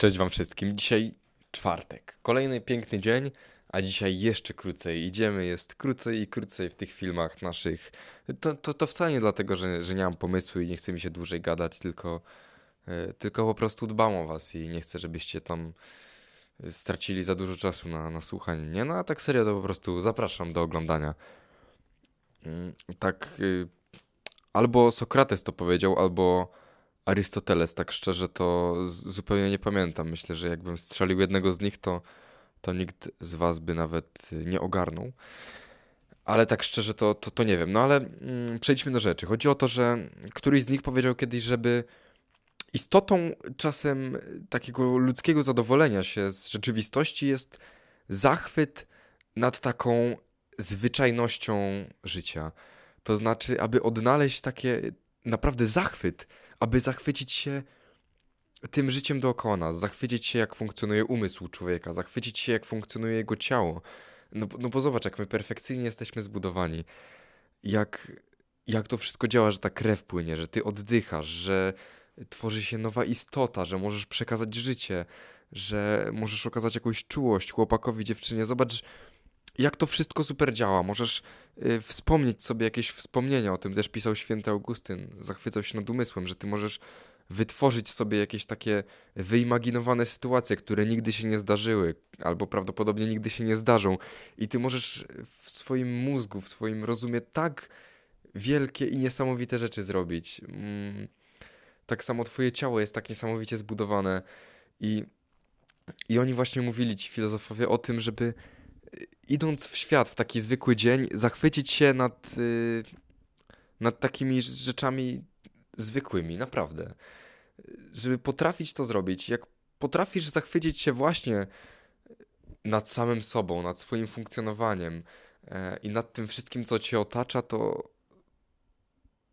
Cześć Wam wszystkim. Dzisiaj czwartek. Kolejny piękny dzień, a dzisiaj jeszcze krócej. Idziemy, jest krócej i krócej w tych filmach naszych. To, to, to wcale nie dlatego, że, że nie mam pomysłu i nie chce mi się dłużej gadać, tylko, e, tylko po prostu dbam o Was i nie chcę, żebyście tam stracili za dużo czasu na, na słuchanie. Nie, no a tak serio to po prostu zapraszam do oglądania. Mm, Tak, y, albo Sokrates to powiedział, albo Arystoteles, tak szczerze to zupełnie nie pamiętam. Myślę, że jakbym strzelił jednego z nich, to, to nikt z was by nawet nie ogarnął. Ale tak szczerze to, to, to nie wiem. No ale mm, przejdźmy do rzeczy. Chodzi o to, że któryś z nich powiedział kiedyś, żeby istotą czasem takiego ludzkiego zadowolenia się z rzeczywistości jest zachwyt nad taką zwyczajnością życia. To znaczy, aby odnaleźć takie naprawdę zachwyt, aby zachwycić się tym życiem dookoła nas, zachwycić się, jak funkcjonuje umysł człowieka, zachwycić się, jak funkcjonuje jego ciało. No, no bo zobacz, jak my perfekcyjnie jesteśmy zbudowani, jak, jak to wszystko działa, że ta krew płynie, że ty oddychasz, że tworzy się nowa istota, że możesz przekazać życie, że możesz okazać jakąś czułość chłopakowi, dziewczynie. Zobacz, jak to wszystko super działa. Możesz y, wspomnieć sobie jakieś wspomnienia, o tym też pisał święty Augustyn. Zachwycał się nad umysłem, że ty możesz wytworzyć sobie jakieś takie wyimaginowane sytuacje, które nigdy się nie zdarzyły, albo prawdopodobnie nigdy się nie zdarzą. I ty możesz w swoim mózgu, w swoim rozumie tak wielkie i niesamowite rzeczy zrobić. Mm, tak samo twoje ciało jest tak niesamowicie zbudowane i, i oni właśnie mówili ci filozofowie o tym, żeby idąc w świat w taki zwykły dzień, zachwycić się nad, y, nad takimi rzeczami zwykłymi, naprawdę. Żeby potrafić to zrobić, jak potrafisz zachwycić się właśnie nad samym sobą, nad swoim funkcjonowaniem e, i nad tym wszystkim, co cię otacza, to,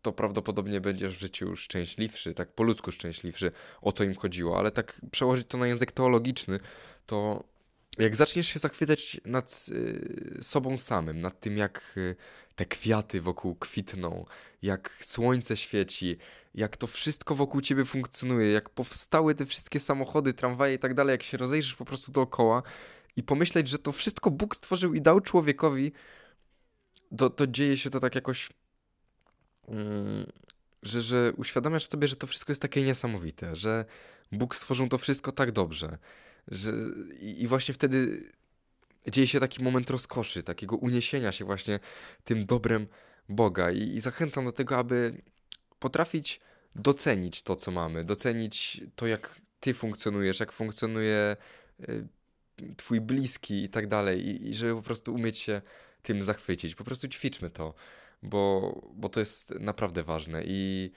to prawdopodobnie będziesz w życiu szczęśliwszy, tak po ludzku szczęśliwszy. O to im chodziło, ale tak przełożyć to na język teologiczny, to jak zaczniesz się zachwycać nad y, sobą samym, nad tym, jak y, te kwiaty wokół kwitną, jak słońce świeci, jak to wszystko wokół ciebie funkcjonuje, jak powstały te wszystkie samochody, tramwaje i tak dalej, jak się rozejrzysz po prostu dookoła i pomyśleć, że to wszystko Bóg stworzył i dał człowiekowi, to, to dzieje się to tak jakoś, mm, że, że uświadamiasz sobie, że to wszystko jest takie niesamowite, że Bóg stworzył to wszystko tak dobrze, że i, właśnie wtedy dzieje się taki moment rozkoszy, takiego uniesienia się właśnie tym dobrem Boga i, i zachęcam do tego, aby potrafić docenić to, co mamy, docenić to, jak ty funkcjonujesz, jak funkcjonuje y, twój bliski i tak dalej i żeby po prostu umieć się tym zachwycić. Po prostu ćwiczmy to, bo, bo to jest naprawdę ważne i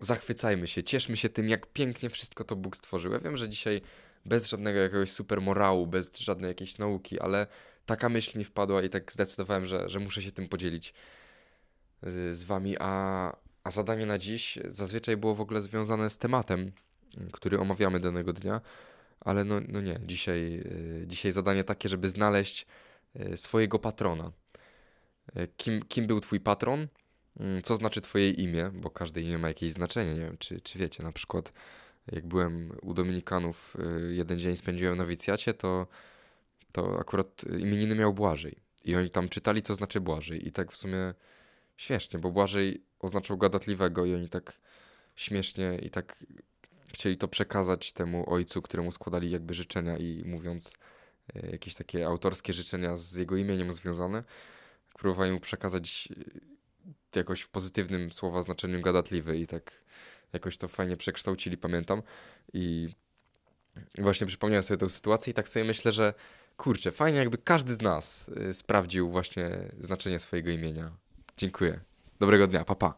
zachwycajmy się, cieszmy się tym, jak pięknie wszystko to Bóg stworzył. Ja wiem, że dzisiaj bez żadnego jakiegoś super morału, bez żadnej jakiejś nauki, ale taka myśl mi wpadła i tak zdecydowałem, że, że muszę się tym podzielić z, z wami, a, a zadanie na dziś zazwyczaj było w ogóle związane z tematem, który omawiamy danego dnia, ale no, no nie, dzisiaj, y, dzisiaj zadanie takie, żeby znaleźć y, swojego patrona. Y, Kim, kim był twój patron? Mm, Co znaczy twoje imię? Bo każde imię ma jakieś znaczenie. Nie wiem, czy, czy wiecie, na przykład jak byłem u Dominikanów, y, jeden dzień spędziłem na nowicjacie, to, to akurat imieniny miał Błażej. I oni tam czytali, co znaczy Błażej. I tak w sumie śmiesznie, bo Błażej oznaczał gadatliwego i oni tak śmiesznie i tak chcieli to przekazać temu ojcu, któremu składali jakby życzenia i mówiąc e, jakieś takie autorskie życzenia z jego imieniem związane, próbowali mu przekazać e, jakoś w pozytywnym słowa znaczeniu gadatliwy i tak jakoś to fajnie przekształcili, pamiętam. I właśnie przypomniałem sobie tę sytuację i tak sobie myślę, że kurczę, fajnie jakby każdy z nas y, sprawdził właśnie znaczenie swojego imienia. Dziękuję. Dobrego dnia, pa pa.